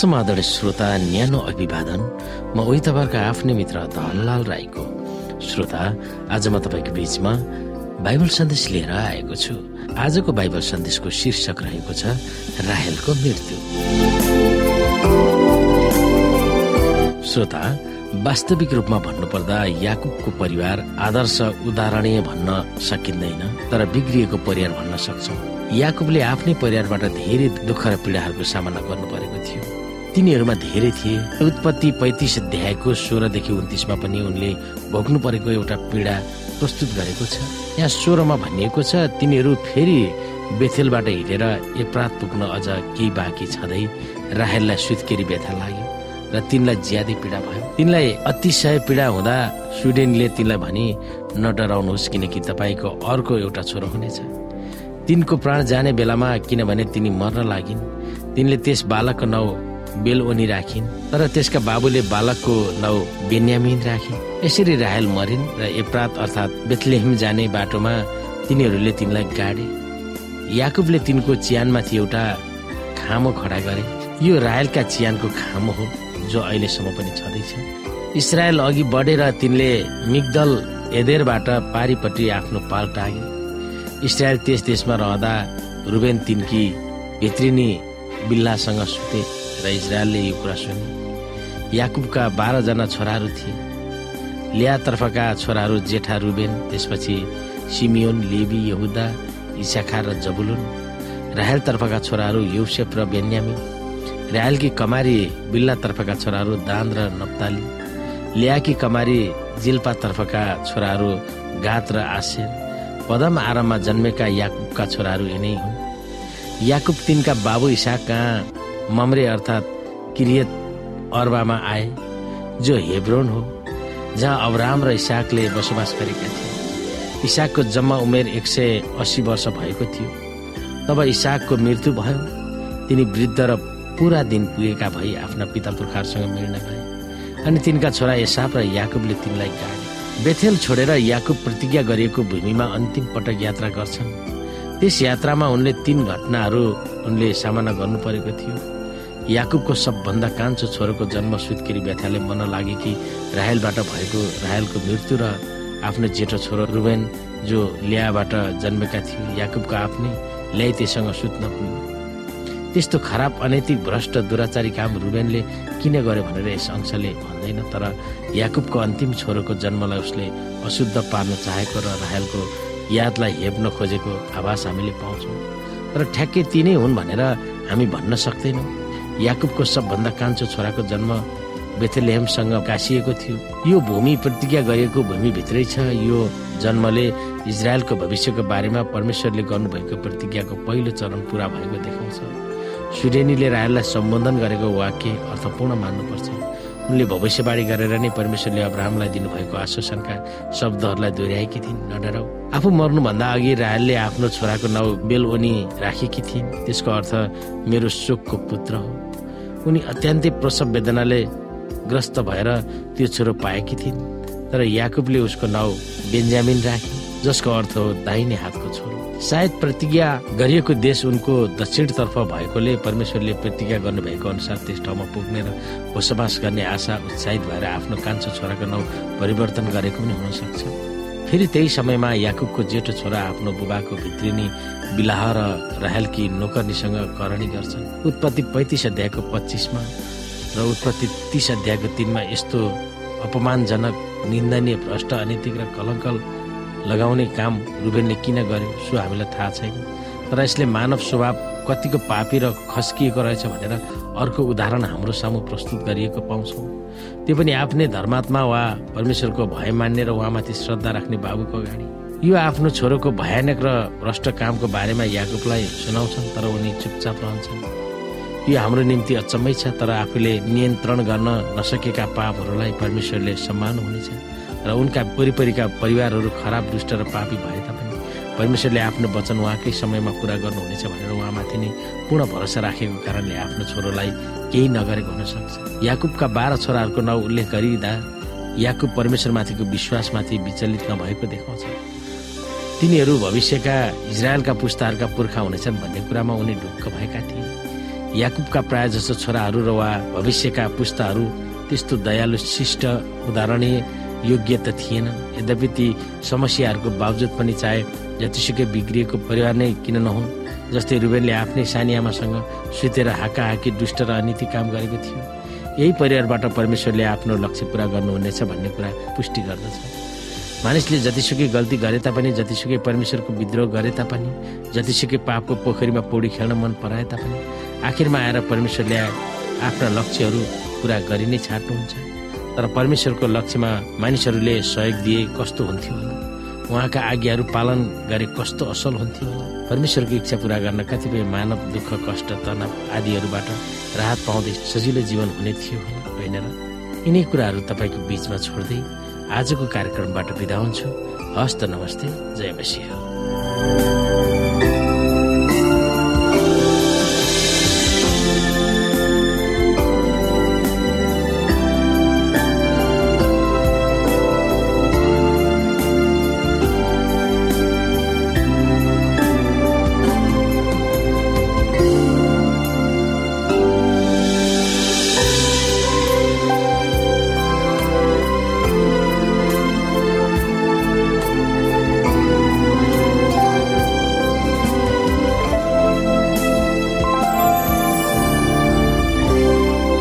समादर श्रोता न्यानो अभिवादन। म उही तपाईँहरूको आफ्नै मित्र धनलाल राईको। श्रोता आज म तपाईँको बिचमा बाइबल सन्देश लिएर आएको छु। आजको बाइबल सन्देशको शीर्षक रहेको छ राहेलको मृत्यु। श्रोता वास्तविक रूपमा भन्नुपर्दा याकुबको परिवार आदर्श उदाहरणीय भन्न सकिँदैन तर बिग्रिएको परिवार भन्न सक्छौ। याकुबले आफ्नै परिवारबाट धेरै दुःख र पीडाहरूको सामना गर्नु परेको थियो। तिनीहरूमा धेरै थिए। उत्पत्ति पैतिस अध्यायको सोह्रदेखि उन्तिसमा पनि उनले भोग्नु परेको एउटा पीडा प्रस्तुत गरेको छ। यहाँ सोह्रमा भनिएको छ तिनीहरू फेरि बेथेलबाट हिँडेर एप्रात पुग्न अझ केही बाँकी छँदै राहेललाई सुत्केरी व्यथा लाग्यो र तिनलाई ज्यादै पीडा भयो। तिनलाई अतिशय पीडा हुँदा स्विडेनले तिनलाई भनी नडराउनुहोस् किनकि तपाईँको अर्को एउटा छोरो हुनेछ। तिनको प्राण जाने बेलामा किनभने तिनी मर्न लागिन्। तिनले त्यस बालकको नाउँ बेलओनी राखिन् तर त्यसका बाबुले बालकको नाउँ बेन्यामिन राखे। यसरी राहेल मरिन् र एप्रात अर्थात् बेथलेहिम जाने बाटोमा तिनीहरूले तिनलाई गाडे। याकुबले तिनको चियानमाथि एउटा खामो खडा गरे। यो राहेलका चियानको खामो हो जो अहिलेसम्म पनि छँदैछ। इसरायल अघि बढेर तिनले मिगदल एदेरबाट पारिपट्टि आफ्नो पाल टागे। इसरायल त्यस देशमा रहँदा रुबेन तिनकी भित्रिनी बिल्लासँग सुते। र इजरायलले यो कुरा सुने। याकुबका बाह्रजना छोराहरू थिए। लियातर्फका छोराहरू जेठा रुबेन त्यसपछि सिमियोन लेबी यहुदा इसाखा र जबुलुन। राहेलतर्फका छोराहरू युसेफ र बेन्यामी राहेलकी कमारी बिल्लातर्फका छोराहरू दान र नप्ताली। लियाकी कमारी जिल्पातर्फका छोराहरू गात र आसेर। पदम आराममा जन्मेका याकुबका छोराहरू यिनै हुन्। याकुब तिनका बाबु इसाक कहाँ ममरे अर्थात् किरियत अर्बामा आए जो हेब्रोन हो जहाँ अब्राम र इसाकले बसोबास गरेका थिए। इसाकको जम्मा उमेर एक सय अस्सी वर्ष भएको थियो। तब इसाकको मृत्यु भयो। तिनी वृद्ध र पुरा दिन पुगेका भई आफ्ना पिता पुर्खाहरूसँग मिल्न गए अनि तिनका छोरा एसाप र याकुबले तिनलाई गाडे। बेथेल छोडेर याकुब प्रतिज्ञा गरिएको भूमिमा अन्तिम पटक यात्रा गर्छन्। त्यस यात्रामा उनले तीन घटनाहरू उनले सामना गर्नु परेको थियो। याकुबको सबभन्दा कान्छो छोरोको जन्म सुत्केरी व्यथाले मन लागे कि राहेलबाट भएको राहेलको मृत्यु र आफ्नो जेठो छोरो रुबेन जो ल्याबाट जन्मेका थियो याकुबको आफ्नै ल्याइ त्यससँग सुत्न पुग्यो त्यस्तो खराब अनैतिक भ्रष्ट दुराचारी काम रुबेनले किन गर्यो भनेर यस अंशले भन्दैन तर याकुबको अन्तिम छोरोको जन्मलाई उसले अशुद्ध पार्न चाहेको र राहेलको यादलाई हेप्न खोजेको आभास हामीले पाउँछौँ। तर ठ्याक्कै तिनै हुन् भनेर हामी भन्न सक्दैनौँ। याकुबको सबभन्दा कान्छो छोराको जन्म बेथेलेहमसँग गाँसिएको थियो। यो भूमि प्रतिज्ञा गरिएको भूमिभित्रै छ। यो जन्मले इजरायलको भविष्यको बारेमा परमेश्वरले गर्नुभएको प्रतिज्ञाको पहिलो चरण पुरा भएको देखाउँछ। सुडेनीले रायललाई सम्बोधन गरेको वाक्य अर्थपूर्ण मान्नुपर्छ। उनले भविष्यवाणी गरेर नै परमेश्वरले अब्राहमलाई दिनुभएको आश्वासनका शब्दहरूलाई दोहोऱ्याएकी थिइन्। नडराउ। आफू मर्नुभन्दा अघि रायलले आफ्नो छोराको नाउँ बेलओनी राखेकी थिइन्। त्यसको अर्थ मेरो शोकको पुत्र हो। उनी अत्यन्तै प्रसव वेदनाले ग्रस्त भएर त्यो छोरो पाएकी थिइन्। तर याकुबले उसको नाउँ बेन्जामिन राखे जसको अर्थ हो दाहिने हातको छोरो। सायद प्रतिज्ञा गरिएको देश उनको दक्षिणतर्फ भएकोले परमेश्वरले प्रतिज्ञा गर्नुभएको अनुसार त्यस ठाउँमा पुग्ने र बसोबास गर्ने आशा उत्साहित भएर आफ्नो कान्छो छोराको नाउँ परिवर्तन गरेको पनि हुन सक्छ। फेरि त्यही समयमा याकुबको जेठो छोरा आफ्नो बुबाको भित्रिनी बिलाह र राहेलकी नोकर्नीसँग करणी गर्छन्। उत्पत्ति पैँतिस अध्यायको पच्चिसमा र उत्पत्ति तिस अध्यायको तिनमा यस्तो अपमानजनक निन्दनीय भ्रष्ट अनैतिक र कलङ्कल लगाउने काम रुबेनले किन गर्यो सो हामीलाई थाहा छैन। तर यसले मानव स्वभाव कतिको पापी र खस्किएको रहेछ भनेर अर्को उदाहरण हाम्रो सामु प्रस्तुत गरिएको पाउँछौँ। त्यो पनि आफ्नै धर्मात्मा वा परमेश्वरको भय मान्ने र उहाँमाथि श्रद्धा राख्ने बाबुको अगाडि। यो आफ्नो छोरोको भयानक र भ्रष्ट कामको बारेमा याकुबलाई सुनाउँछन् तर उनी चुपचाप रहन्छन्। यो हाम्रो निम्ति अचम्मै छ तर आफूले नियन्त्रण गर्न नसकेका पापहरूलाई परमेश्वरले सम्मान हुनेछ र उनका वरिपरिका परिवारहरू खराब दुष्ट र पापी भए तापनि परमेश्वरले आफ्नो वचन उहाँकै समयमा पुरा गर्नुहुनेछ भनेर उहाँमाथि नै पूर्ण भरोसा राखेको कारणले आफ्नो छोरोलाई केही नगरेको हुन सक्छ। याकुबका बाह्र छोराहरूको नाउँ उल्लेख गरिँदा याकुब परमेश्वरमाथिको विश्वासमाथि विचलित नभएको देखाउँछ। तिनीहरू भविष्यका इजरायलका पुस्ताहरूका पुर्खा हुनेछन् भन्ने कुरामा उनी ढुक्क भएका थिए। याकुबका प्राय जसो छोराहरू र वा भविष्यका पुस्ताहरू त्यस्तो दयालु शिष्ट उदाहरणीय योग्य त थिएन यद्यपि ती समस्याहरूको बावजुद पनि चाहे जतिसुकै बिग्रिएको परिवार नै किन नहुन् जस्तै रुबेनले आफ्नै सानी आमासँग सुतेर हाका हाकी दुष्ट र अनिति काम गरेको थियो। यही परिवारबाट परमेश्वरले आफ्नो लक्ष्य पुरा गर्नुहुनेछ भन्ने कुरा पुष्टि गर्दछ। मानिसले जतिसुकै गल्ती गरे तापनि जतिसुकै परमेश्वरको विद्रोह गरे तापनि जतिसुकै पापको पोखरीमा पौडी खेल्न मन पराए तापनि आखिरमा आएर परमेश्वरले आफ्ना लक्ष्यहरू पुरा गरि नै छाड्नुहुन्छ तर परमेश्वरको लक्ष्यमा मानिसहरूले सहयोग दिए कस्तो हुन्थ्यो? उहाँका आज्ञाहरू पालन गरे कस्तो असल हुन्थ्यो? परमेश्वरको इच्छा पुरा गर्न कतिपय मानव दुःख कष्ट तनाव आदिहरूबाट राहत पाउँदै सजिलो जीवन हुने थियो होइन र? यिनै कुराहरू तपाईँको बिचमा छोड्दै आजको कार्यक्रमबाट बिदा हुन्छु। हस्त नमस्ते जय मसिंह।